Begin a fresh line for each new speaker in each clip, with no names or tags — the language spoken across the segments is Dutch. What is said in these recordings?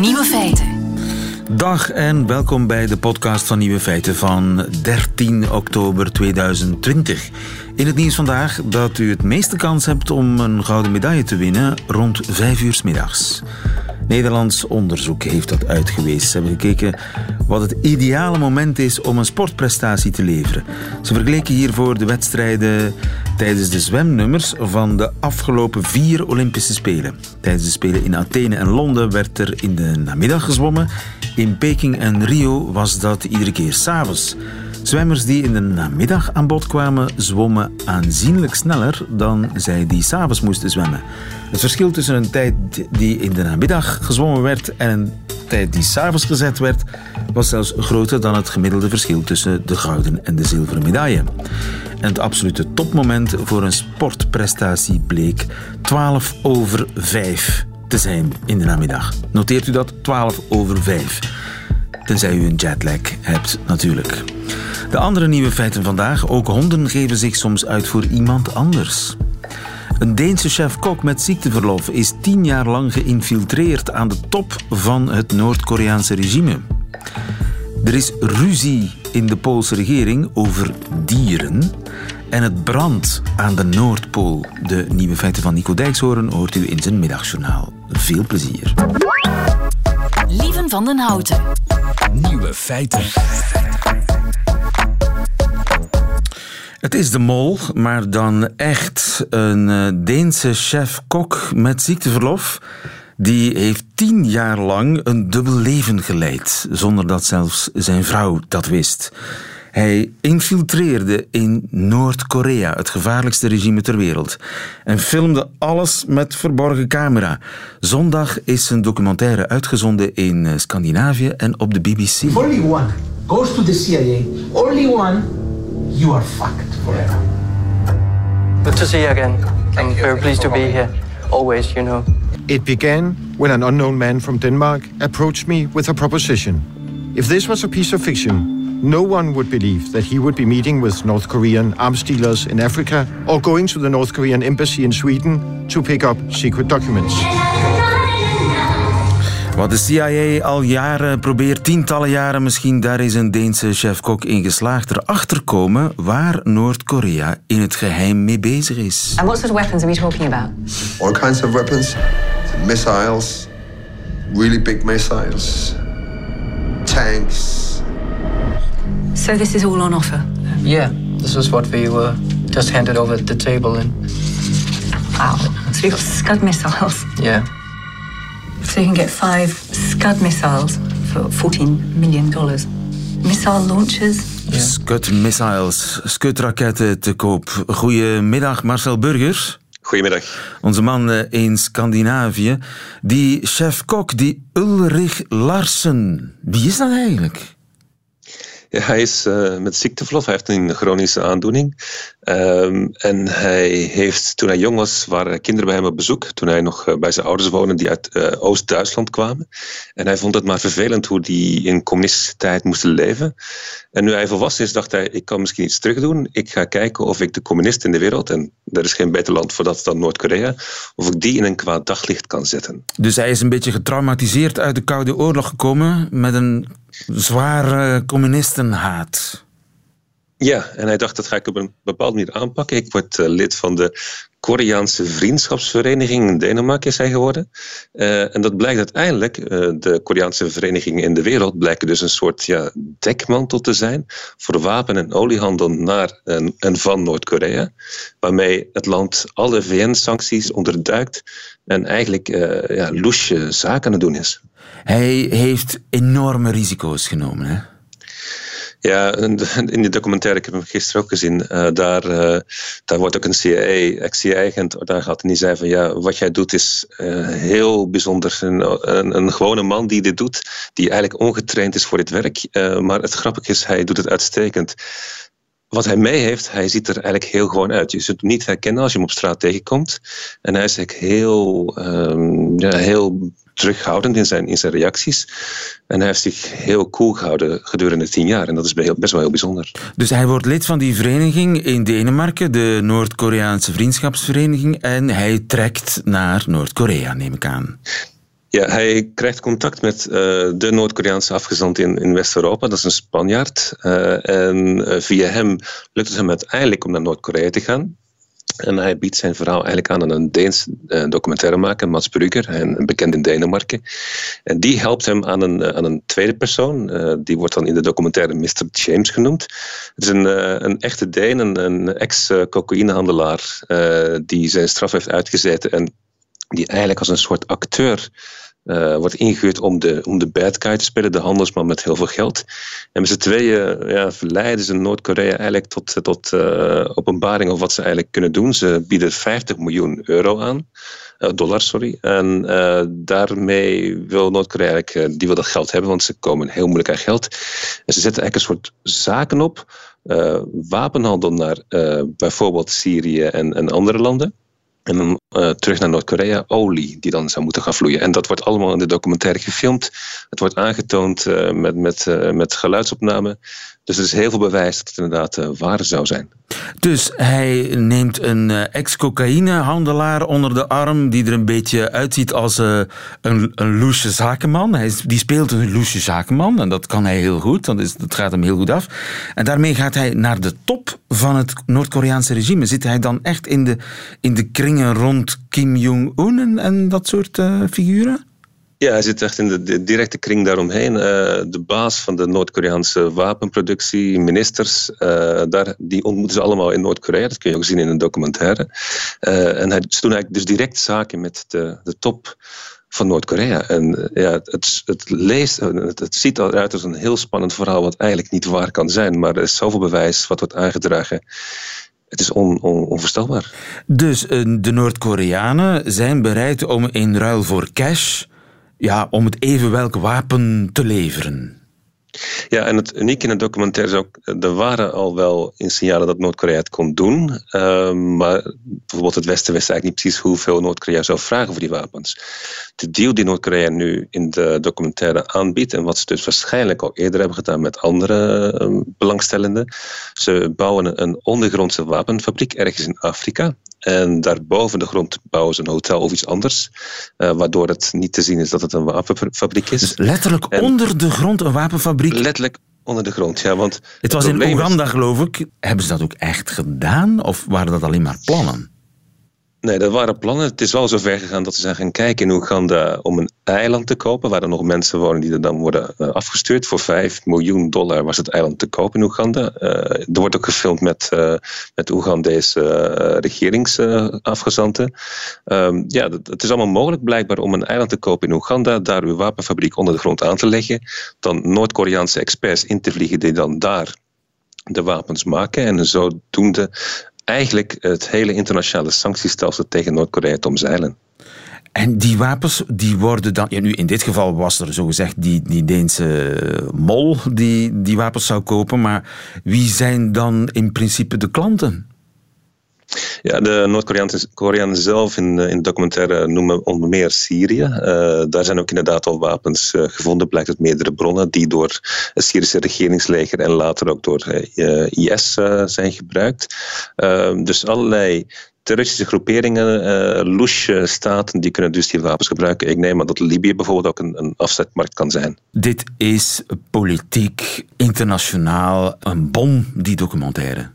Nieuwe feiten.
Dag en welkom bij de podcast van Nieuwe Feiten van 13 oktober 2020. In het nieuws vandaag dat u het meeste kans hebt om een gouden medaille te winnen rond 5 uur middags. Nederlands onderzoek heeft dat uitgewezen. Ze hebben gekeken wat het ideale moment is om een sportprestatie te leveren. Ze vergeleken hiervoor de wedstrijden tijdens de zwemnummers van de afgelopen vier Olympische Spelen. Tijdens de Spelen in Athene en Londen werd er in de namiddag gezwommen. In Peking en Rio was dat iedere keer s'avonds. Zwemmers die in de namiddag aan bod kwamen, zwommen aanzienlijk sneller dan zij die s'avonds moesten zwemmen. Het verschil tussen een tijd die in de namiddag gezwommen werd en een tijd die s'avonds gezet werd, was zelfs groter dan het gemiddelde verschil tussen de gouden en de zilveren medaille. En het absolute topmoment voor een sportprestatie bleek 12 over 5 te zijn in de namiddag. Noteert u dat? 12 over 5. Tenzij u een jetlag hebt, natuurlijk. De andere nieuwe feiten vandaag. Ook honden geven zich soms uit voor iemand anders. Een Deense chef-kok met ziekteverlof is tien jaar lang geïnfiltreerd aan de top van het Noord-Koreaanse regime. Er is ruzie in de Poolse regering over dieren. En het brandt aan de Noordpool. De nieuwe feiten van Nico Dijkshoorn hoort u in zijn middagjournaal. Veel plezier.
Lieven van den Houten.
Nieuwe feiten.
Het is de mol, maar dan echt een eh, Deense chef-kok met ziekteverlof. Die heeft tien jaar lang een dubbel leven geleid, zonder dat zelfs zijn vrouw dat wist. Hij infiltreerde in Noord-Korea, het gevaarlijkste regime ter wereld, en filmde alles met verborgen camera. Zondag is zijn documentaire uitgezonden in eh, Scandinavië en op de BBC.
Only one goes to the CIA, only one, you are fucked forever.
Good to see you again. I'm very pleased to be here. Always, you know.
It began when an unknown man from Denmark approached me with a proposition. If this was a piece of fiction, no one would believe that he would be meeting with North Korean arms dealers in Africa or going to the North Korean embassy in Sweden to pick up secret documents.
Wat de CIA al jaren probeert, tientallen jaren misschien, daar is een Deense chef-kok in geslaagd erachter komen waar Noord-Korea in het geheim mee bezig is.
And what sort of weapons are we talking about?
all kinds of weapons, missiles, really big missiles, tanks.
So this is all on offer.
Yeah, this is what we were just handed over at the table, and
Wow. So we've got Scud missiles.
yeah,
So you can get five Scud missiles for $14 million. Missile launchers.
Scud missiles, Scud-raketten te koop. Goedemiddag, Marcel Burgers.
Goedemiddag.
Onze man eh, in Scandinavië. Die chef-kok, die Ulrich Larsen. Wie is dat eigenlijk?
Hij is eh, met ziekteverlof, hij heeft een chronische aandoening. Ehm, en hij heeft, toen hij jong was, waren kinderen bij hem op bezoek. Toen hij nog eh, bij zijn ouders woonde, die uit eh, Oost-Duitsland kwamen. En hij vond het maar vervelend hoe die in communistische tijd moesten leven. En nu hij volwassen is, dacht hij, ik kan misschien iets terugdoen. Ik ga kijken of ik de communisten in de wereld, en er is geen beter land voor dat dan Noord-Korea, of ik die in een kwaad daglicht kan zetten.
Dus hij is een beetje getraumatiseerd uit de Koude Oorlog gekomen met een zware communistenhaat.
Ja, en hij dacht dat ga ik op een bepaalde manier aanpakken. Ik word eh, lid van de Koreaanse Vriendschapsvereniging in Denemarken is hij geworden. Eh, en dat blijkt uiteindelijk, eh, de Koreaanse verenigingen in de wereld blijken dus een soort ja, dekmantel te zijn voor wapen- en oliehandel naar en, van Noord-Korea. Waarmee het land alle VN-sancties onderduikt en eigenlijk eh ja, loesje zaken aan het doen is.
Hij heeft enorme risico's genomen. Hè?
Ja, in die documentaire, ik heb hem gisteren ook gezien, eh, daar, eh, daar wordt ook een CIA, ex-CIA-agent daar gehad en die zei van ja, wat jij doet is eh, heel bijzonder. Een, een, een gewone man die dit doet, die eigenlijk ongetraind is voor dit werk, maar het grappige is, hij doet het uitstekend. Wat hij mee heeft, hij ziet er eigenlijk heel gewoon uit. Je zult hem niet herkennen als je hem op straat tegenkomt. En hij is eigenlijk heel, ehm, ja, heel terughoudend in zijn, in zijn reacties. En hij heeft zich heel cool gehouden gedurende tien jaar. En dat is be- best wel heel bijzonder.
Dus hij wordt lid van die vereniging in Denemarken, de Noord-Koreaanse Vriendschapsvereniging, en hij trekt naar Noord-Korea, neem ik aan.
Hij krijgt contact met uh, de Noord-Koreaanse afgezant in, in West-Europa. Dat is een Spanjaard. Uh, en via hem lukt het hem uiteindelijk om naar Noord-Korea te gaan. En hij biedt zijn verhaal eigenlijk aan aan een Deens documentairemaker, Mats Brugger, bekend in Denemarken. En die helpt hem aan een, aan een tweede persoon. Die wordt dan in de documentaire Mr. James genoemd. Het is een, een echte Deen, een, een ex-cocaïnehandelaar, die zijn straf heeft uitgezeten en die eigenlijk als een soort acteur uh, wordt ingehuurd om de, om de bad guy te spelen, de handelsman met heel veel geld. En met z'n tweeën ja, verleiden ze Noord-Korea eigenlijk tot, tot uh, openbaring over wat ze eigenlijk kunnen doen. Ze bieden 50 miljoen euro aan, uh, dollar, sorry. En daarmee wil Noord-Korea eigenlijk, die wil dat geld hebben, want ze komen heel moeilijk aan geld. En ze zetten eigenlijk een soort zaken op, wapenhandel naar bijvoorbeeld Syrië en, en andere landen. En dan uh, terug naar Noord-Korea, olie die dan zou moeten gaan vloeien. En dat wordt allemaal in de documentaire gefilmd. Het wordt aangetoond uh, met, met, uh, met geluidsopname. Dus er is heel veel bewijs dat het inderdaad waar zou zijn.
Dus hij neemt een ex-cocaïnehandelaar onder de arm, die er een beetje uitziet als een, een zakenman. Hij, die speelt een loesje zakenman en dat kan hij heel goed, dat, is, dat gaat hem heel goed af. En daarmee gaat hij naar de top van het Noord-Koreaanse regime. Zit hij dan echt in de, in de kringen rond Kim Jong-un en, en dat soort figuren?
Ja, hij zit echt in de, directe kring daaromheen. Uh, de baas van de Noord-Koreaanse wapenproductie, ministers, uh, daar, die ontmoeten ze allemaal in Noord-Korea. Dat kun je ook zien in een documentaire. En hij, ze doen eigenlijk dus direct zaken met de, de top van Noord-Korea. En ja, het, het, leest, het, het ziet eruit als een heel spannend verhaal, wat eigenlijk niet waar kan zijn. Maar er is zoveel bewijs wat wordt aangedragen. Het is on, on, onvoorstelbaar.
Dus de Noord-Koreanen zijn bereid om in ruil voor cash ja, om het even welk wapen te leveren.
Ja, en het unieke in het documentaire is ook, er waren al wel in signalen dat Noord-Korea het kon doen. Uh, maar bijvoorbeeld het Westen wist eigenlijk niet precies hoeveel Noord-Korea zou vragen voor die wapens. De deal die Noord-Korea nu in de documentaire aanbiedt, en wat ze dus waarschijnlijk al eerder hebben gedaan met andere uh, belangstellenden, ze bouwen een ondergrondse wapenfabriek ergens in Afrika. En daarboven de grond bouwen ze een hotel of iets anders. Uh, waardoor het niet te zien is dat het een wapenfabriek is.
Dus letterlijk en onder de grond een wapenfabriek?
Letterlijk onder de grond, ja. Want
het was in Oeganda, is... geloof ik. Hebben ze dat ook echt gedaan? Of waren dat alleen maar plannen?
Nee, dat waren plannen. Het is wel zo ver gegaan dat ze zijn gaan kijken in Oeganda om een eiland te kopen, waar er nog mensen wonen die er dan worden uh, afgestuurd. Voor 5 miljoen dollar was het eiland te kopen in Oeganda. Uh, er wordt ook gefilmd met, uh, met Oegandese regeringsafgezanten. Um, ja, het is allemaal mogelijk blijkbaar om een eiland te kopen in Oeganda, daar uw wapenfabriek onder de grond aan te leggen, dan Noord-Koreaanse experts in te vliegen die dan daar de wapens maken en zodoende eigenlijk het hele internationale sanctiestelsel tegen Noord-Korea te omzeilen.
En die wapens, die worden dan... Nu in dit geval was er zogezegd die, die Deense mol die die wapens zou kopen. Maar wie zijn dan in principe de klanten?
Ja, de Noord-Koreanen zelf in, in de documentaire noemen onder meer Syrië. Uh, daar zijn ook inderdaad al wapens uh, gevonden, blijkt uit meerdere bronnen, die door het Syrische regeringsleger en later ook door IS zijn gebruikt. dus allerlei terroristische groeperingen, uh, staten, die kunnen dus die wapens gebruiken. Ik neem aan dat Libië bijvoorbeeld ook een, een afzetmarkt kan zijn.
Dit is politiek, internationaal, een bom, die documentaire.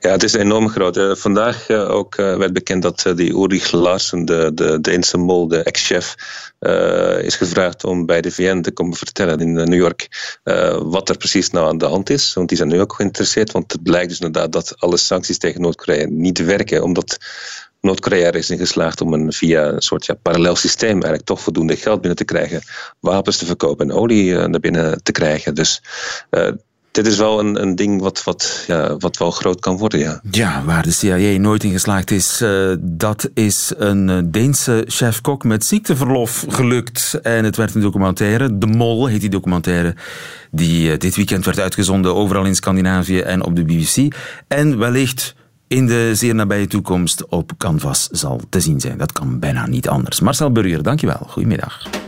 Ja, het is enorm groot. Uh, vandaag uh, ook uh, werd bekend dat die Ulrich Larsen, de, de Deense de ex-chef, is gevraagd om bij de VN te komen vertellen in New York wat er precies nou aan de hand is. Want die zijn nu ook geïnteresseerd. Want het blijkt dus inderdaad dat alle sancties tegen Noord-Korea niet werken, omdat Noord-Korea is in geslaagd om een, via een soort ja, parallel systeem eigenlijk toch voldoende geld binnen te krijgen, wapens te verkopen en olie naar binnen te krijgen. Dus dit is wel een, een ding wat, wat, ja, wat wel groot kan worden, ja.
Ja, waar de CIA nooit in geslaagd is, uh, dat is een eh, Deense chef-kok met ziekteverlof gelukt. En het werd een documentaire, De Mol heet die documentaire, die uh, dit weekend werd uitgezonden overal in Scandinavië en op de BBC. En wellicht in de zeer nabije toekomst op Canvas zal te zien zijn. Dat kan bijna niet anders. Marcel Burger, dankjewel. Goedemiddag.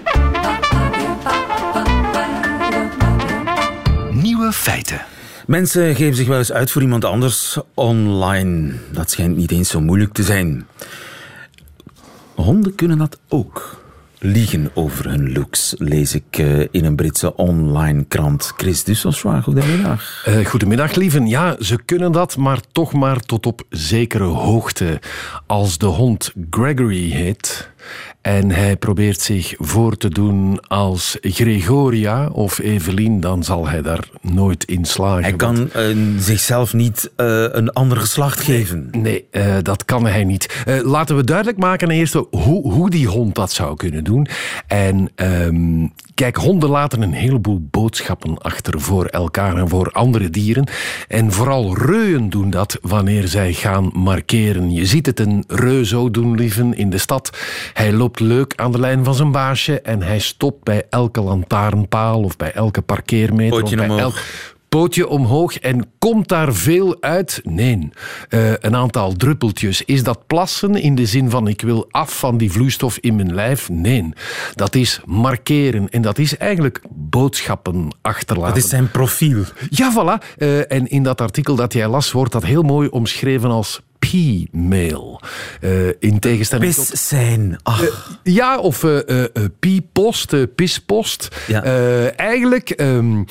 Feiten.
Mensen geven zich wel eens uit voor iemand anders online. Dat schijnt niet eens zo moeilijk te zijn. Honden kunnen dat ook. liegen over hun looks, lees ik eh, in een Britse online krant. Chris Dusselswaar, goedemiddag.
Uh, goedemiddag, lieven. Ja, ze kunnen dat, maar toch maar tot op zekere hoogte. Als de hond Gregory heet en hij probeert zich voor te doen als Gregoria of Evelien, dan zal hij daar nooit in slagen.
Hij kan uh, zichzelf niet uh, een ander geslacht geven.
Nee, uh, dat kan hij niet. laten we duidelijk maken eerst hoe, hoe die hond dat zou kunnen doen. En um, kijk, honden laten een heleboel boodschappen achter voor elkaar en voor andere dieren. En vooral reuën doen dat wanneer zij gaan markeren. Je ziet het een reu zo doen, lieven, in de stad. Hij loopt leuk aan de lijn van zijn baasje en hij stopt bij elke lantaarnpaal of bij elke parkeermeter.
Pootje
of bij
omhoog.
elk pootje omhoog en komt daar veel uit? Nee. Uh, een aantal druppeltjes. Is dat plassen in de zin van ik wil af van die vloeistof in mijn lijf? Nee. Dat is markeren en dat is eigenlijk boodschappen achterlaten.
Dat is zijn profiel.
Ja, voilà. Uh, en in dat artikel dat jij las wordt dat heel mooi omschreven als P-mail. Uh, in tegenstelling
Pis tot... zijn. Uh,
ja, of uh, P-post, pispost.
Ja.
eigenlijk um,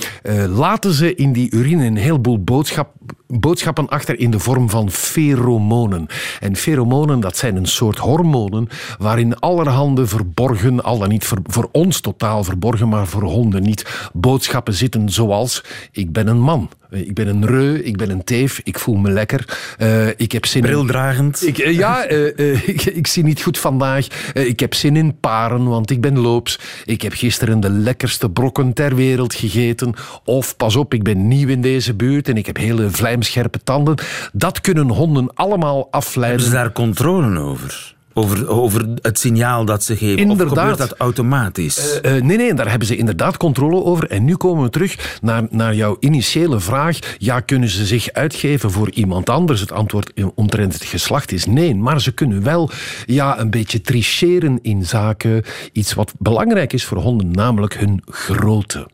laten ze in die urine een heleboel boodschap, boodschappen achter in de vorm van feromonen. En feromonen, dat zijn een soort hormonen waarin allerhande verborgen, al dan niet voor, voor ons totaal verborgen, maar voor honden niet, boodschappen zitten zoals ik ben een man. Ik ben een reu, ik ben een teef, ik voel me lekker. Uh, ik heb zin
Brildragend.
In, ik, uh, ja, uh, ik, ik, zie niet goed vandaag. ik heb zin in paren, want ik ben loops. Ik heb gisteren de lekkerste brokken ter wereld gegeten. Of, pas op, ik ben nieuw in deze buurt en ik heb hele vlijmscherpe tanden. Dat kunnen honden allemaal afleiden.
Hebben ze daar controle over? Over, over het signaal dat ze geven?
Inderdaad.
Of gebeurt dat automatisch?
Uh, uh, nee, nee, daar hebben ze inderdaad controle over. En nu komen we terug naar, naar jouw initiële vraag. Ja, kunnen ze zich uitgeven voor iemand anders? Het antwoord omtrent het geslacht is nee. Maar ze kunnen wel ja, een beetje tricheren in zaken iets wat belangrijk is voor honden, namelijk hun grootte.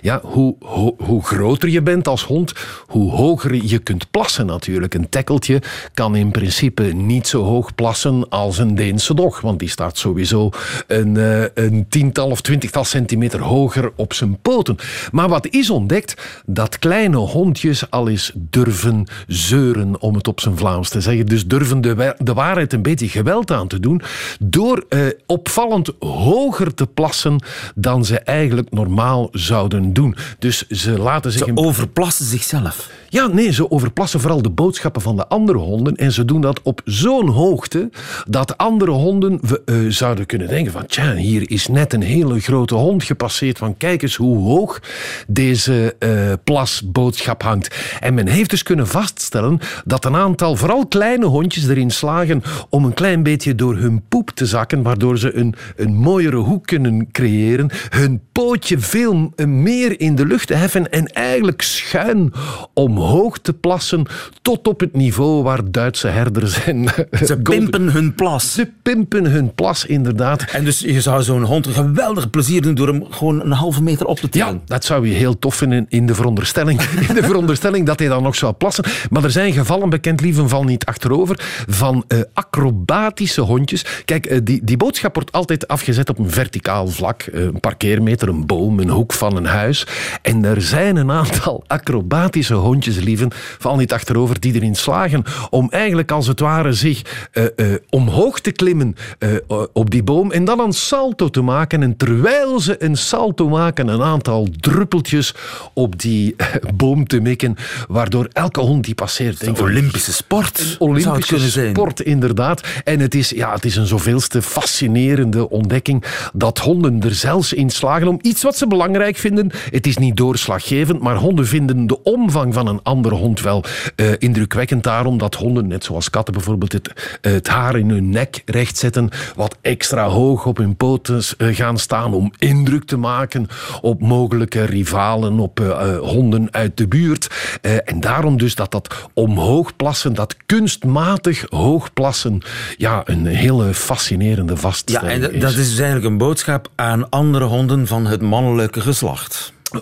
Ja, hoe, groter je bent als hond, hoe hoger je kunt plassen natuurlijk. Een tekkeltje kan in principe niet zo hoog plassen als een Deense dog, want die staat sowieso een, uh, een tiental of twintigtal centimeter hoger op zijn poten. Maar wat is ontdekt? Dat kleine hondjes al eens durven zeuren, om het op zijn Vlaams te zeggen. Dus durven de, de waarheid een beetje geweld aan te doen door uh, opvallend hoger te plassen dan ze eigenlijk normaal zouden doen. Dus ze laten zich...
Ze overplassen zichzelf.
Ja, nee, ze overplassen vooral de boodschappen van de andere honden. En ze doen dat op zo'n hoogte dat andere honden uh, zouden kunnen denken van... Tja, hier is net een hele grote hond gepasseerd. Van kijk eens hoe hoog deze uh, plasboodschap hangt. En men heeft dus kunnen vaststellen dat een aantal, vooral kleine hondjes, erin slagen om een klein beetje door hun poep te zakken, waardoor ze een, een mooiere hoek kunnen creëren. Hun pootje veel meer in de lucht te heffen en eigenlijk schuin omhoog te plassen tot op het niveau waar Duitse herders en...
Ze pimpen hun plas.
Ze pimpen hun plas, inderdaad.
En dus je zou zo'n hond een geweldig plezier doen door hem gewoon een halve meter op te tillen.
Ja, dat zou je heel tof vinden in de veronderstelling, in de veronderstelling dat hij dan nog zou plassen. Maar er zijn gevallen bekend, lieven val niet achterover, van uh, acrobatische hondjes. Kijk, uh, die, die boodschap wordt altijd afgezet op een verticaal vlak. Uh, een parkeermeter, een boom, een hoek van een huis. En er zijn een aantal acrobatische hondjes, lieven, val niet achterover, die erin slagen om eigenlijk als het ware zich omhoog te klimmen op die boom en dan een salto te maken. En terwijl ze een salto maken, een aantal druppeltjes op die boom te mikken, waardoor elke hond die passeert.
Een Olympische sport.
Een Olympische sport, inderdaad. En het is, ja, het is een zoveelste fascinerende ontdekking dat honden er zelfs in slagen om iets wat ze belangrijk vinden. Het is niet doorslaggevend, maar honden vinden de omvang van een andere hond wel uh, indrukwekkend. Daarom dat honden, net zoals katten bijvoorbeeld, het, uh, het haar in hun nek rechtzetten, wat extra hoog op hun poten uh, gaan staan om indruk te maken op mogelijke rivalen, op honden uit de buurt. en daarom dus dat dat omhoog plassen, dat kunstmatig hoog plassen, ja, een hele fascinerende vaststelling
Ja, en dat is dus eigenlijk een boodschap aan andere honden van het mannelijke geslacht.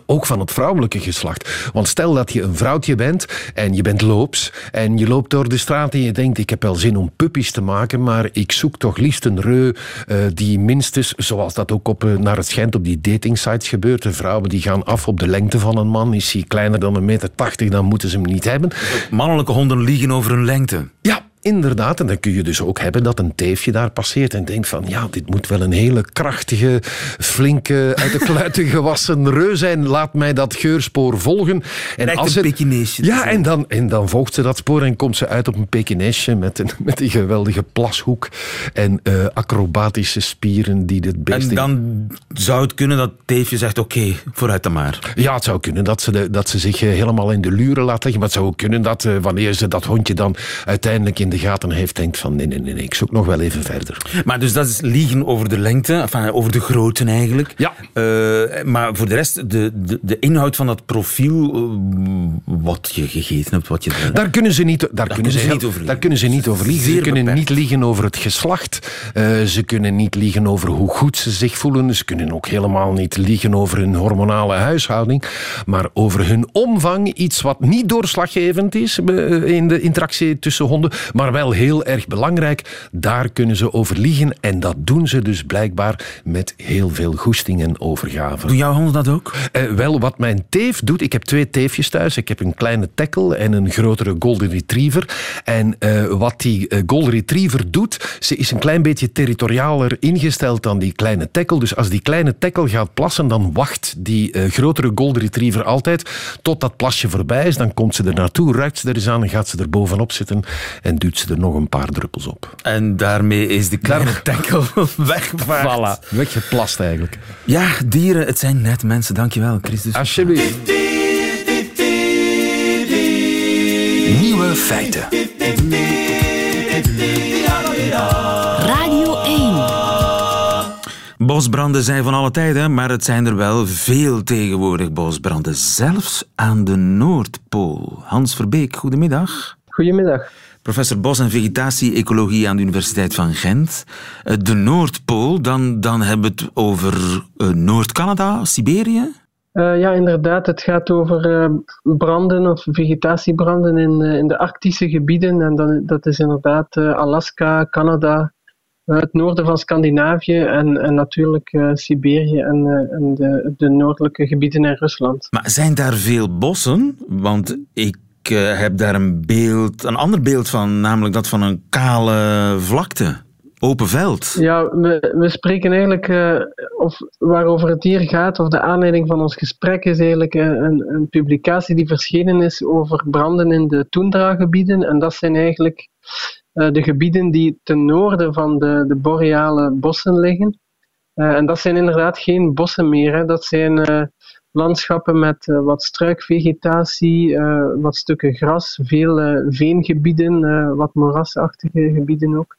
Ook van het vrouwelijke geslacht. Want stel dat je een vrouwtje bent en je bent loops en je loopt door de straat en je denkt ik heb wel zin om puppies te maken, maar ik zoek toch liefst een reu uh, die minstens, zoals dat ook op, uh, naar het schijnt op die datingsites gebeurt, de vrouwen die gaan af op de lengte van een man. Is hij kleiner dan een meter tachtig, dan moeten ze hem niet hebben.
Mannelijke honden liegen over hun lengte.
Ja, Inderdaad, en dan kun je dus ook hebben dat een teefje daar passeert en denkt van ja, dit moet wel een hele krachtige, flinke, uit de kluiten gewassen reu zijn. Laat mij dat geurspoor volgen.
En Lijkt als een Pekineesje.
Ja, en dan, en dan volgt ze dat spoor en komt ze uit op een Pekineesje met een, met een geweldige plashoek en uh, acrobatische spieren die dit beest...
En dan zou het kunnen dat teefje zegt oké, vooruit dan maar.
Ja, het zou kunnen dat ze, de, dat ze zich eh, helemaal in de luren laat leggen, maar het zou ook kunnen dat uh, wanneer ze dat hondje dan uiteindelijk in de gaten heeft, denkt van nee, nee, nee, ik zoek nog wel even verder.
Maar dus dat is liegen over de lengte, enfin, over de grootte eigenlijk.
Ja.
Uh, maar voor de rest, de, de, de, inhoud van dat profiel, uh, wat je gegeten hebt, wat je...
Daar kunnen ze niet, daar, daar kunnen ze,
ze niet over
Daar kunnen ze niet over liegen. Zeer ze kunnen beperkt. niet liegen over het geslacht. Uh, ze kunnen niet liegen over hoe goed ze zich voelen. Ze kunnen ook helemaal niet liegen over hun hormonale huishouding. Maar over hun omvang, iets wat niet doorslaggevend is in de interactie tussen honden, maar wel heel erg belangrijk. Daar kunnen ze over liegen en dat doen ze dus blijkbaar met heel veel goesting en overgave.
Doen jouw honden dat ook?
Uh, wel, wat mijn teef doet, ik heb twee teefjes thuis. Ik heb een kleine tackle en een grotere golden retriever. En uh, wat die uh, golden retriever doet, ze is een klein beetje territorialer ingesteld dan die kleine tackle. Dus als die kleine tackle gaat plassen, dan wacht die grotere golden retriever altijd tot dat plasje voorbij is. Dan komt ze er naartoe, ruikt ze er eens aan en gaat ze er bovenop zitten en duwt ze er nog een paar druppels op.
En daarmee is de kleine tackle weggevaagd.
Voilà, weggeplast eigenlijk.
Ja, dieren, het zijn net mensen. Dankjewel, Christus.
Alsjeblieft.
Nieuwe feiten.
Radio 1.
Bosbranden zijn van alle tijden, maar het zijn er wel veel tegenwoordig bosbranden. Zelfs aan de Noordpool. Hans Verbeek, goedemiddag.
Goedemiddag.
Professor Bos en Vegetatie-Ecologie aan de Universiteit van Gent. De Noordpool, dan, dan hebben we het over uh, Noord-Canada, Siberië?
Uh, ja, inderdaad. Het gaat over uh, branden of vegetatiebranden in, in de arctische gebieden. En dan, dat is inderdaad Alaska, Canada, het noorden van Scandinavië en, en natuurlijk Siberië en, en de, de noordelijke gebieden in Rusland.
Maar zijn daar veel bossen? Want ik ik uh, heb daar een beeld, een ander beeld van, namelijk dat van een kale vlakte. Open veld.
Ja, we, we spreken eigenlijk, uh, of waarover het hier gaat, of de aanleiding van ons gesprek is eigenlijk een, een publicatie die verschenen is over branden in de toendra-gebieden. En dat zijn eigenlijk de gebieden die ten noorden van de, de boreale bossen liggen. en dat zijn inderdaad geen bossen meer, dat zijn landschappen met uh, wat struikvegetatie, uh, wat stukken gras, veel uh, veengebieden, wat moerasachtige gebieden ook.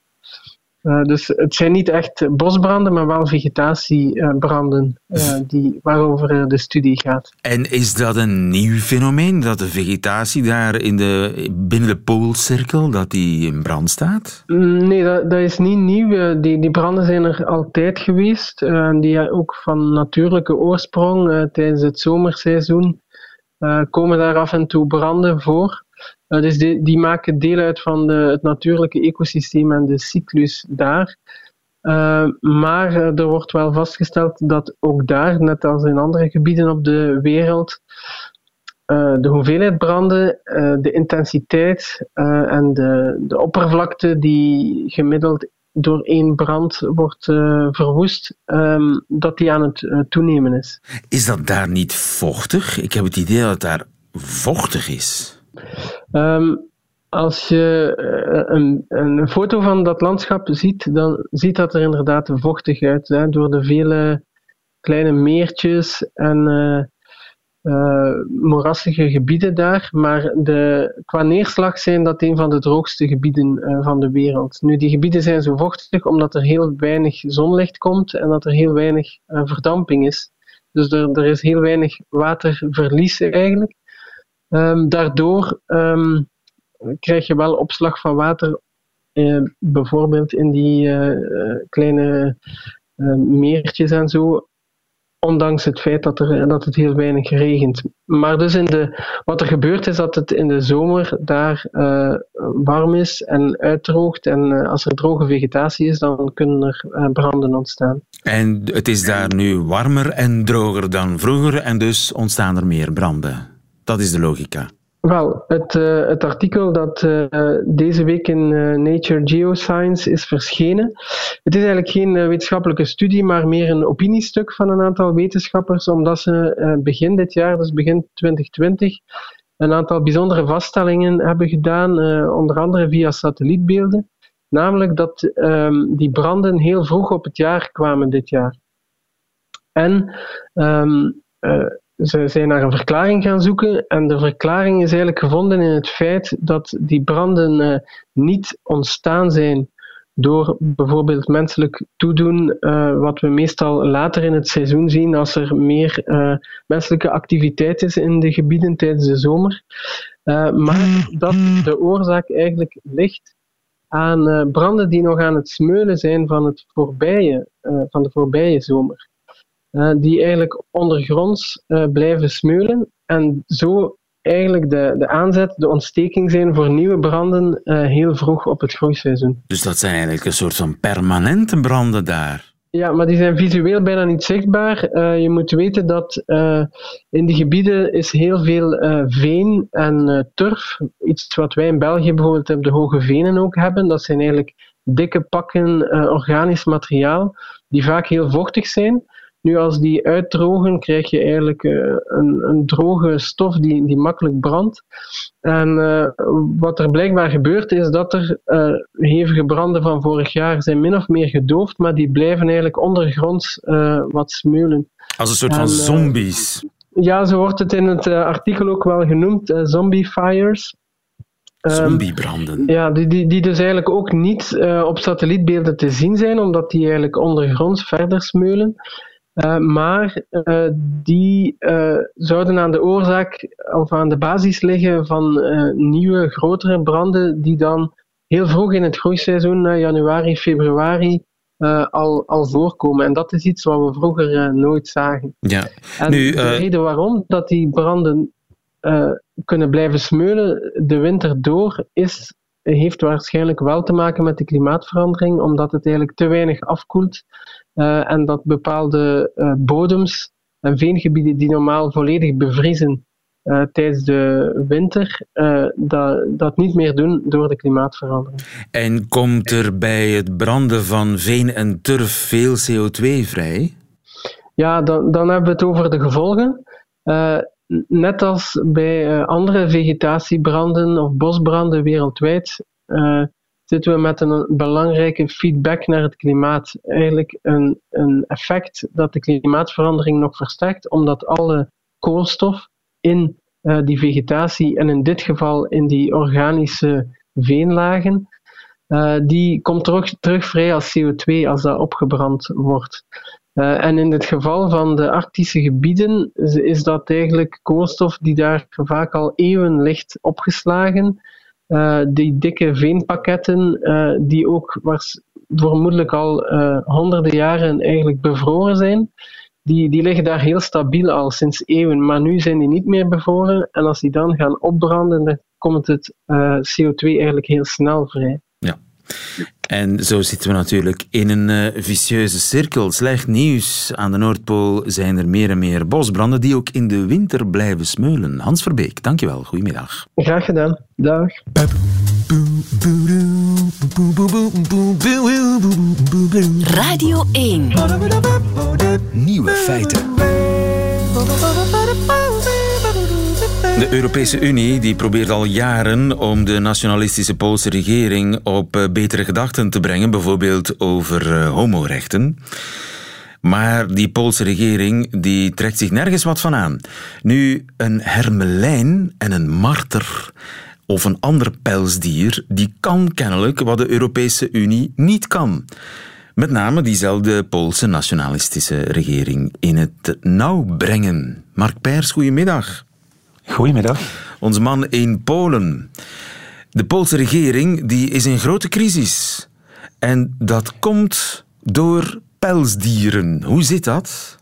Uh, dus het zijn niet echt bosbranden, maar wel vegetatiebranden uh, die, waarover de studie gaat.
En is dat een nieuw fenomeen, dat de vegetatie daar in de, binnen de poolcirkel dat die in brand staat?
Nee, dat, dat is niet nieuw. Die, die branden zijn er altijd geweest. Uh, die ook van natuurlijke oorsprong. tijdens het zomerseizoen komen daar af en toe branden voor. Uh, dus die, die, maken deel uit van de, het natuurlijke ecosysteem en de cyclus daar. Uh, maar uh, er wordt wel vastgesteld dat ook daar, net als in andere gebieden op de wereld, de hoeveelheid branden, de intensiteit en de, de, oppervlakte die gemiddeld door één brand wordt verwoest, um, dat die aan het toenemen is.
Is dat daar niet vochtig? Ik heb het idee dat het daar vochtig is.
Um, als je uh, een, een, foto van dat landschap ziet, dan ziet dat er inderdaad vochtig uit. Hè, door de vele kleine meertjes en uh, moerassige gebieden daar. Maar de, qua neerslag zijn dat een van de droogste gebieden van de wereld. Nu, die gebieden zijn zo vochtig omdat er heel weinig zonlicht komt en dat er heel weinig verdamping is. Dus er, er is heel weinig waterverlies eigenlijk. Um, daardoor um, krijg je wel opslag van water, eh, bijvoorbeeld in die uh, kleine uh, meertjes en zo, ondanks het feit dat, er, dat het heel weinig regent. Maar dus in de, wat er gebeurt is dat het in de zomer daar warm is en uitdroogt. En als er droge vegetatie is, dan kunnen er branden ontstaan.
En het is daar nu warmer en droger dan vroeger en dus ontstaan er meer branden. Dat is de logica.
Wel, het, het artikel dat uh, deze week in uh, Nature Geoscience is verschenen. Het is eigenlijk geen wetenschappelijke studie, maar meer een opiniestuk van een aantal wetenschappers, omdat ze begin dit jaar, dus begin 2020, een aantal bijzondere vaststellingen hebben gedaan, onder andere via satellietbeelden. Namelijk dat um, die branden heel vroeg op het jaar kwamen dit jaar. En um, ze zijn naar een verklaring gaan zoeken en de verklaring is eigenlijk gevonden in het feit dat die branden uh, niet ontstaan zijn door bijvoorbeeld menselijk toedoen, uh, wat we meestal later in het seizoen zien als er meer uh, menselijke activiteit is in de gebieden tijdens de zomer. maar dat de oorzaak eigenlijk ligt aan branden die nog aan het smeulen zijn van, het voorbije, van de voorbije zomer. Uh, die eigenlijk ondergronds uh, blijven smeulen en zo eigenlijk de, de aanzet, de ontsteking zijn voor nieuwe branden uh, heel vroeg op het groeiseizoen.
Dus dat zijn eigenlijk een soort van permanente branden daar?
Ja, maar die zijn visueel bijna niet zichtbaar. je moet weten dat in die gebieden is heel veel veen en turf. Iets wat wij in België bijvoorbeeld op de Hoge Venen ook hebben. Dat zijn eigenlijk dikke pakken organisch materiaal die vaak heel vochtig zijn. Nu, als die uitdrogen, krijg je eigenlijk uh, een, een, droge stof die, die makkelijk brandt. En uh, wat er blijkbaar gebeurt, is dat er uh, hevige branden van vorig jaar zijn min of meer gedoofd, maar die blijven eigenlijk ondergronds wat smeulen.
Als een soort en, van zombies.
Ja, zo wordt het in het artikel ook wel genoemd, zombie fires.
Ehm, Zombiebranden.
Um, ja, die, die, die dus eigenlijk ook niet op satellietbeelden te zien zijn, omdat die eigenlijk ondergronds verder smeulen. Uh, maar uh, die uh, zouden aan de oorzaak of aan de basis liggen van nieuwe, grotere branden die dan heel vroeg in het groeiseizoen, januari, februari, al, al voorkomen. En dat is iets wat we vroeger nooit zagen.
Ja.
En nu, de reden waarom dat die branden kunnen blijven smeulen de winter door, is, heeft waarschijnlijk wel te maken met de klimaatverandering, omdat het eigenlijk te weinig afkoelt. Uh, en dat bepaalde uh, bodems en veengebieden die normaal volledig bevriezen uh, tijdens de winter, dat, dat niet meer doen door de klimaatverandering.
En komt er bij het branden van veen en turf veel CO2 vrij?
Ja, dan, dan hebben we het over de gevolgen. net als bij andere vegetatiebranden of bosbranden wereldwijd zitten we met een belangrijke feedback naar het klimaat. Eigenlijk een, een effect dat de klimaatverandering nog versterkt, omdat alle koolstof in uh, die vegetatie en in dit geval in die organische veenlagen, uh, die komt terug, terug vrij als CO2 als dat opgebrand wordt. Uh, en in het geval van de arctische gebieden is dat eigenlijk koolstof die daar vaak al eeuwen ligt opgeslagen die dikke veenpakketten, uh, die ook vermoedelijk al uh, honderden jaren eigenlijk bevroren zijn, die, die liggen daar heel stabiel al sinds eeuwen. Maar nu zijn die niet meer bevroren en als die dan gaan opbranden, dan komt het CO2 eigenlijk heel snel vrij.
Ja. En zo zitten we natuurlijk in een uh, vicieuze cirkel. Slecht nieuws. Aan de Noordpool zijn er meer en meer bosbranden die ook in de winter blijven smeulen. Hans Verbeek, dankjewel. Goedemiddag.
Graag gedaan. Dag.
Radio 1.
Nieuwe feiten.
De Europese Unie die probeert al jaren om de nationalistische Poolse regering op eh, betere gedachten te brengen, bijvoorbeeld over uh, homorechten. Maar die Poolse regering die trekt zich nergens wat van aan. Nu, een hermelijn en een marter of een ander pelsdier, die kan kennelijk wat de Europese Unie niet kan. Met name diezelfde Poolse nationalistische regering in het nauw brengen. Mark Pers, goedemiddag.
Goedemiddag.
Onze man in Polen. De Poolse regering die is in grote crisis. En dat komt door pelsdieren. Hoe zit dat?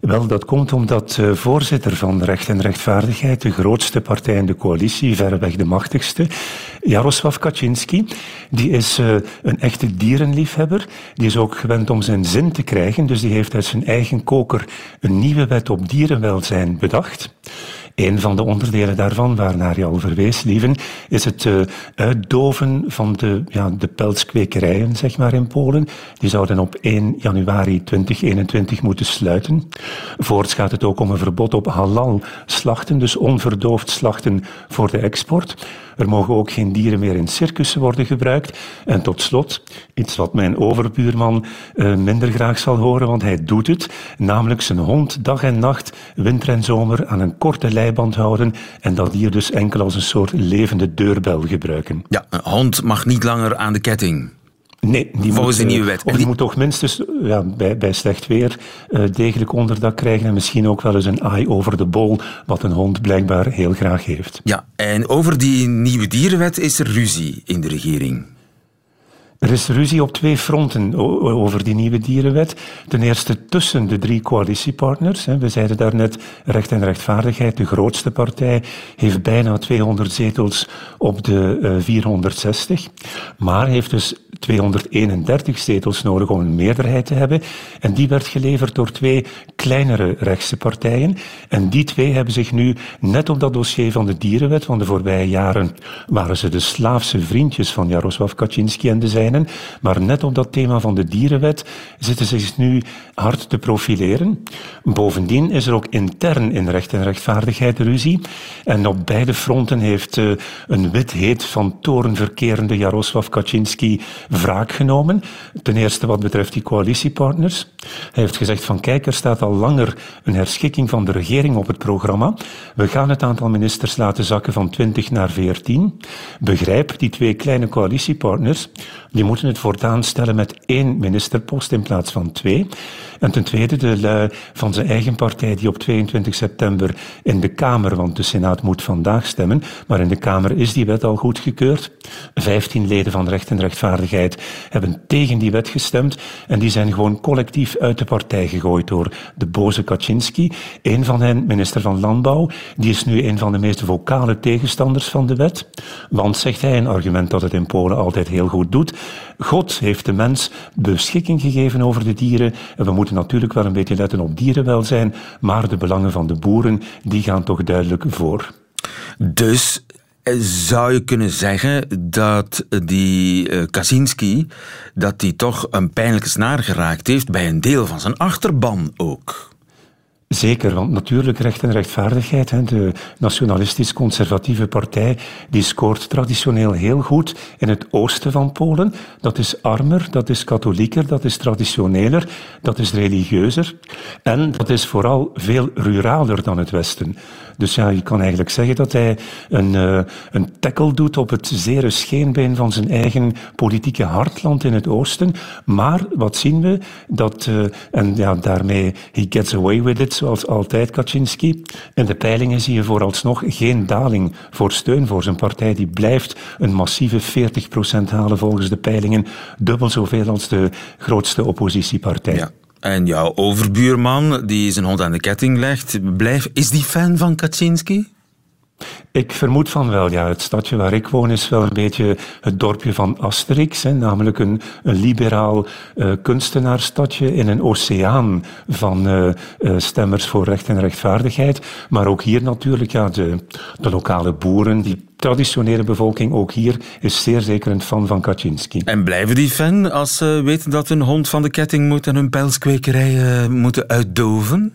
Wel, dat komt omdat de voorzitter van Recht en Rechtvaardigheid, de grootste partij in de coalitie, verreweg de machtigste, Jaroslav Kaczynski, die is uh, een echte dierenliefhebber. Die is ook gewend om zijn zin te krijgen, dus die heeft uit zijn eigen koker een nieuwe wet op dierenwelzijn bedacht. Een van de onderdelen daarvan, waarnaar je al verwees, lieven, is het uh, uitdoven van de, ja, de pelskwekerijen zeg maar, in Polen. Die zouden op 1 januari 2021 moeten sluiten. Voorts gaat het ook om een verbod op halal slachten, dus onverdoofd slachten voor de export. Er mogen ook geen dieren meer in circussen worden gebruikt. En tot slot, iets wat mijn overbuurman uh, minder graag zal horen, want hij doet het, namelijk zijn hond dag en nacht, winter en zomer, aan een korte leiband houden en dat dier dus enkel als een soort levende deurbel gebruiken.
Ja, een hond mag niet langer aan de ketting.
Nee, die
Volgens
moet,
de nieuwe wet.
Of die, moet toch minstens ja, bij, bij slecht weer uh, degelijk onderdak krijgen en misschien ook wel eens een eye over de bol, wat een hond blijkbaar heel graag heeft.
Ja, en over die nieuwe dierenwet is er ruzie in de regering.
Er is ruzie op twee fronten over die nieuwe dierenwet. Ten eerste tussen de drie coalitiepartners. We zeiden daarnet, Recht en Rechtvaardigheid, de grootste partij, heeft bijna 200 zetels op de 460. Maar heeft dus 231 zetels nodig om een meerderheid te hebben. En die werd geleverd door twee kleinere rechtse partijen. En die twee hebben zich nu net op dat dossier van de dierenwet van de voorbije jaren waren ze de slaafse vriendjes van Jaroslav Kaczynski en de Maar net op dat thema van de dierenwet zitten ze zich nu hard te profileren. Bovendien is er ook intern in recht en rechtvaardigheid ruzie. En op beide fronten heeft uh, een wit heet van torenverkerende Jaroslav Kaczynski wraak genomen. Ten eerste wat betreft die coalitiepartners. Hij heeft gezegd van kijk, er staat al langer een herschikking van de regering op het programma. We gaan het aantal ministers laten zakken van 20 naar 14. Begrijp, die twee kleine coalitiepartners, die moeten het voortaan stellen met één ministerpost in plaats van twee. En ten tweede de lui van zijn eigen partij die op 22 september in de Kamer, want de Senaat moet vandaag stemmen, maar in de Kamer is die wet al goedgekeurd. Vijftien leden van Recht en Rechtvaardigheid hebben tegen die wet gestemd en die zijn gewoon collectief uit de partij gegooid door de boze Kaczynski. Een van hen, minister van Landbouw, die is nu een van de meest vocale tegenstanders van de wet. Want, zegt hij, een argument dat het in Polen altijd heel goed doet, God heeft de mens beschikking gegeven over de dieren en we moeten natuurlijk wel een beetje letten op dierenwelzijn, maar de belangen van de boeren, die gaan toch duidelijk voor.
Dus zou je kunnen zeggen dat die uh, Kaczynski dat die toch een pijnlijke snaar geraakt heeft bij een deel van zijn achterban ook?
Zeker, want natuurlijk recht en rechtvaardigheid, de nationalistisch-conservatieve partij, die scoort traditioneel heel goed in het oosten van Polen. Dat is armer, dat is katholieker, dat is traditioneler, dat is religieuzer en dat is vooral veel ruraler dan het westen. Dus ja, je kan eigenlijk zeggen dat hij een, uh, een tackle doet op het zere scheenbeen van zijn eigen politieke hartland in het oosten. Maar wat zien we? Dat, uh, en ja, daarmee, he gets away with it, zoals altijd Kaczynski. In de peilingen zie je vooralsnog geen daling voor steun voor zijn partij. Die blijft een massieve 40% halen volgens de peilingen. Dubbel zoveel als de grootste oppositiepartij.
Ja. En jouw overbuurman, die zijn hond aan de ketting legt, is die fan van Kaczynski?
Ik vermoed van wel, ja. Het stadje waar ik woon is wel een beetje het dorpje van Asterix, hè, namelijk een, een liberaal uh, kunstenaarsstadje in een oceaan van uh, uh, stemmers voor recht en rechtvaardigheid. Maar ook hier natuurlijk, ja, de, de lokale boeren, die traditionele bevolking, ook hier, is zeer zeker een fan van Kaczynski.
En blijven die fan als ze weten dat hun hond van de ketting moet en hun pelskwekerij moeten uitdoven?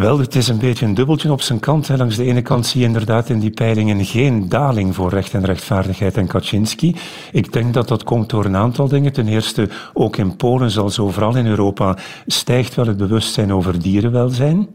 Wel, het is een beetje een dubbeltje op zijn kant. Hè. Langs de ene kant zie je inderdaad in die peilingen geen daling voor recht en rechtvaardigheid en Kaczynski. Ik denk dat dat komt door een aantal dingen. Ten eerste, ook in Polen, zoals overal in Europa, stijgt wel het bewustzijn over dierenwelzijn.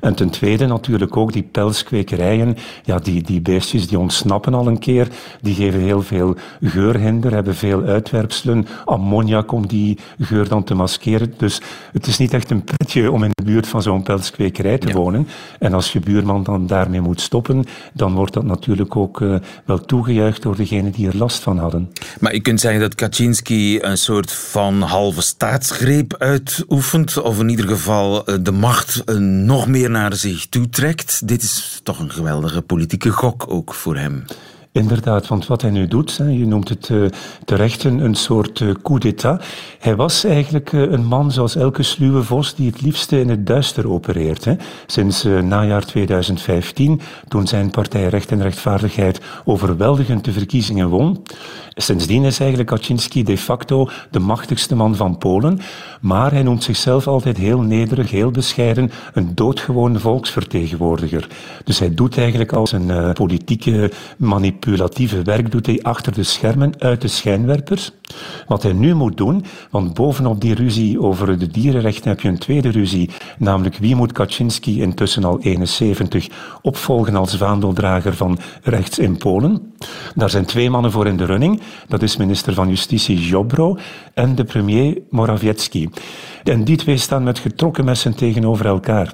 En ten tweede natuurlijk ook die pelskwekerijen. Ja, die, die beestjes die ontsnappen al een keer. Die geven heel veel geurhinder, hebben veel uitwerpselen. Ammoniak om die geur dan te maskeren. Dus het is niet echt een pretje om in de buurt van zo'n pelskwekerij te wonen. En als je buurman dan daarmee moet stoppen, dan wordt dat natuurlijk ook uh, wel toegejuicht door degenen die er last van hadden.
Maar je kunt zeggen dat Kaczynski een soort van halve staatsgreep uitoefent, of in ieder geval eh, de macht eh, nog meer naar zich toetrekt. Dit is toch een geweldige politieke gok ook voor hem.
Inderdaad, want wat hij nu doet, je noemt het uh, terecht een, soort uh, coup d'état. Hij was eigenlijk uh, een man zoals elke sluwe vos die het liefste in het duister opereert. Sinds najaar 2015, toen zijn partij Recht en Rechtvaardigheid overweldigend de verkiezingen won. Sindsdien is eigenlijk Kaczynski de facto de machtigste man van Polen. Maar hij noemt zichzelf altijd heel nederig, heel bescheiden, een doodgewone volksvertegenwoordiger. Dus hij doet eigenlijk als een politieke manipulatie manipulatieve werk doet hij achter de schermen uit de schijnwerpers. Wat hij nu moet doen, want bovenop die ruzie over de dierenrechten heb je een tweede ruzie, namelijk wie moet Kaczynski intussen al 71 opvolgen als vaandeldrager van rechts in Polen. Daar zijn twee mannen voor in de running. Dat is minister van Justitie Jobro en de premier Morawiecki. En die twee staan met getrokken messen tegenover elkaar.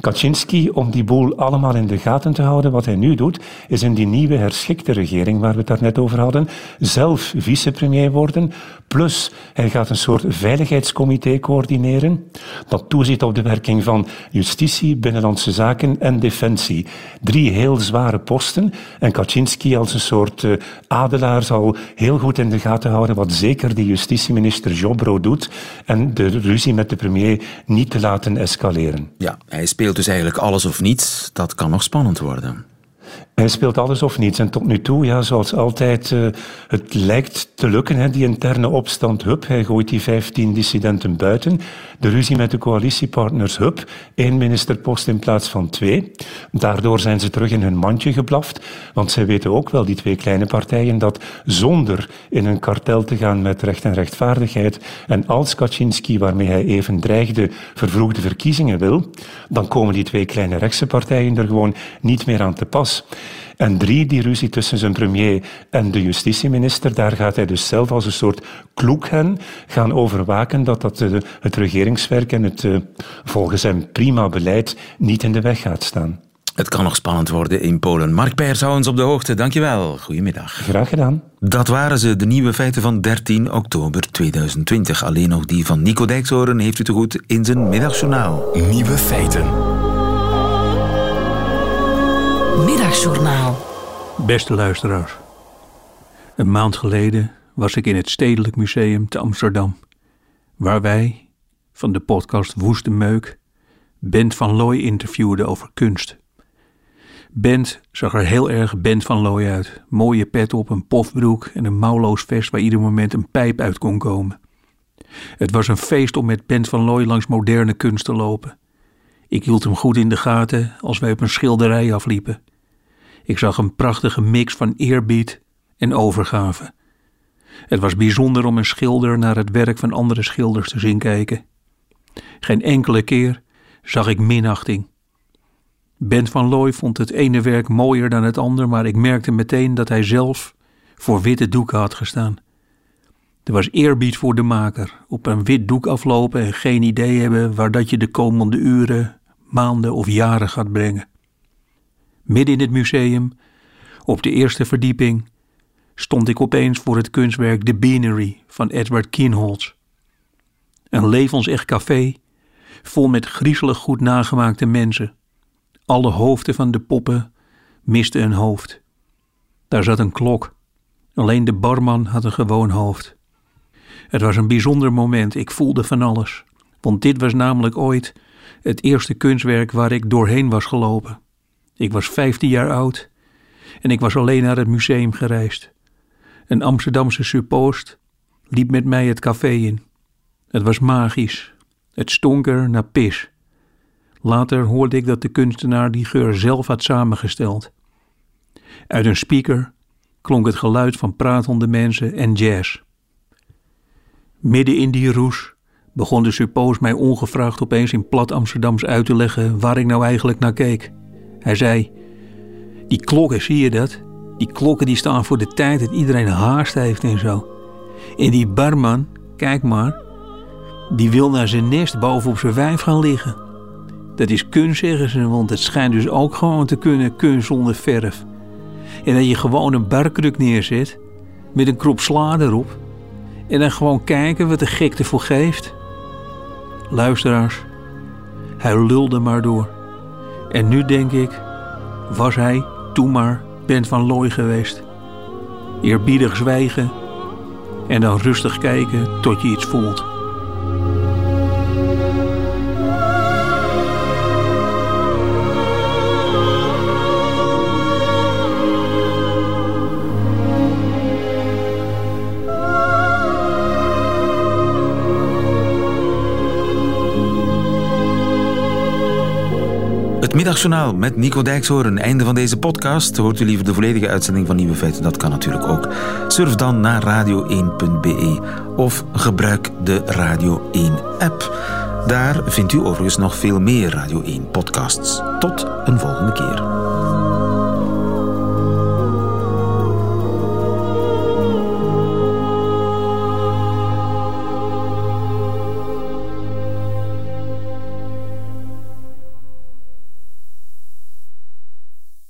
Kaczynski, om die boel allemaal in de gaten te houden, wat hij nu doet, is in die nieuwe herschikte regering waar we het daarnet over hadden, zelf vicepremier worden. Plus, hij gaat een soort veiligheidscomité coördineren dat toeziet op de werking van justitie, binnenlandse zaken en defensie. Drie heel zware posten. En Kaczynski als een soort uh, adelaar zal heel goed in de gaten houden wat zeker de justitieminister Jobro doet en de ruzie met de premier niet te laten escaleren.
Ja, hij speelt dus eigenlijk alles of niets. Dat kan nog spannend worden.
Hij speelt alles of niets. En tot nu toe, ja, zoals altijd, uh, het lijkt te lukken, hè, die interne opstand. Hup, hij gooit die 15 dissidenten buiten. De ruzie met de coalitiepartners, hup, één ministerpost in plaats van twee. Daardoor zijn ze terug in hun mandje geblaft. Want zij weten ook wel, die twee kleine partijen, dat zonder in een kartel te gaan met recht en rechtvaardigheid en als Kaczynski, waarmee hij even dreigde, vervroegde verkiezingen wil, dan komen die twee kleine rechtse partijen er gewoon niet meer aan te pas. En drie, die ruzie tussen zijn premier en de justitieminister, daar gaat hij dus zelf als een soort kloekhen gaan overwaken dat dat eh, het regeringswerk en het eh, volgens hem prima beleid niet in de weg gaat staan.
Het kan nog spannend worden in Polen. Mark Peers, hou ons op de hoogte. Dankjewel. Goedemiddag.
Graag gedaan.
Dat waren ze, de nieuwe feiten van 13 oktober 2020. Alleen nog die van Nico Dijkshoorn heeft u te goed in zijn middagjournaal.
Nieuwe feiten.
Middagjournaal.
Beste luisteraars. Een maand geleden was ik in het Stedelijk Museum te Amsterdam, waar wij, van de podcast Woeste Meuk, Bent van Looy interviewden over kunst. Bent zag er heel erg Bent van Looy uit. Mooie pet op, een pofbroek en een mouwloos vest waar ieder moment een pijp uit kon komen. Het was een feest om met Bent van Looy langs moderne kunst te lopen. Ik hield hem goed in de gaten als wij op een schilderij afliepen. Ik zag een prachtige mix van eerbied en overgave. Het was bijzonder om een schilder naar het werk van andere schilders te zien kijken. Geen enkele keer zag ik minachting. Bent van Looy vond het ene werk mooier dan het ander, maar ik merkte meteen dat hij zelf voor witte doeken had gestaan. Er was eerbied voor de maker, op een wit doek aflopen en geen idee hebben waar dat je de komende uren, maanden of jaren gaat brengen. Midden in het museum, op de eerste verdieping, stond ik opeens voor het kunstwerk The Beanery van Edward Kienholz. Een levensecht café, vol met griezelig goed nagemaakte mensen. Alle hoofden van de poppen misten een hoofd. Daar zat een klok. Alleen de barman had een gewoon hoofd. Het was een bijzonder moment, ik voelde van alles. Want dit was namelijk ooit het eerste kunstwerk waar ik doorheen was gelopen. Ik was 15 jaar oud en ik was alleen naar het museum gereisd. Een Amsterdamse suppost liep met mij het café in. Het was magisch. Het stonk er naar pis. Later hoorde ik dat de kunstenaar die geur zelf had samengesteld. Uit een speaker klonk het geluid van pratende mensen en jazz. Midden in die roes begon de suppost mij ongevraagd opeens in plat Amsterdams uit te leggen waar ik nou eigenlijk naar keek. Hij zei: Die klokken, zie je dat? Die klokken die staan voor de tijd dat iedereen haast heeft en zo. En die barman, kijk maar, die wil naar zijn nest boven op zijn wijf gaan liggen. Dat is kun, zeggen ze, want het schijnt dus ook gewoon te kunnen kun zonder verf. En dat je gewoon een barkruk neerzet met een krop sla erop en dan gewoon kijken wat de gek ervoor geeft. Luisteraars, hij lulde maar door. En nu denk ik, was hij toen maar Bent van Looy geweest. Eerbiedig zwijgen en dan rustig kijken tot je iets voelt.
Het Middagjournaal met Nico Dijkshoorn. Einde van deze podcast. Hoort u liever de volledige uitzending van Nieuwe Feiten? Dat kan natuurlijk ook. Surf dan naar radio1.be of gebruik de Radio 1-app. Daar vindt u overigens nog veel meer Radio 1-podcasts. Tot een volgende keer.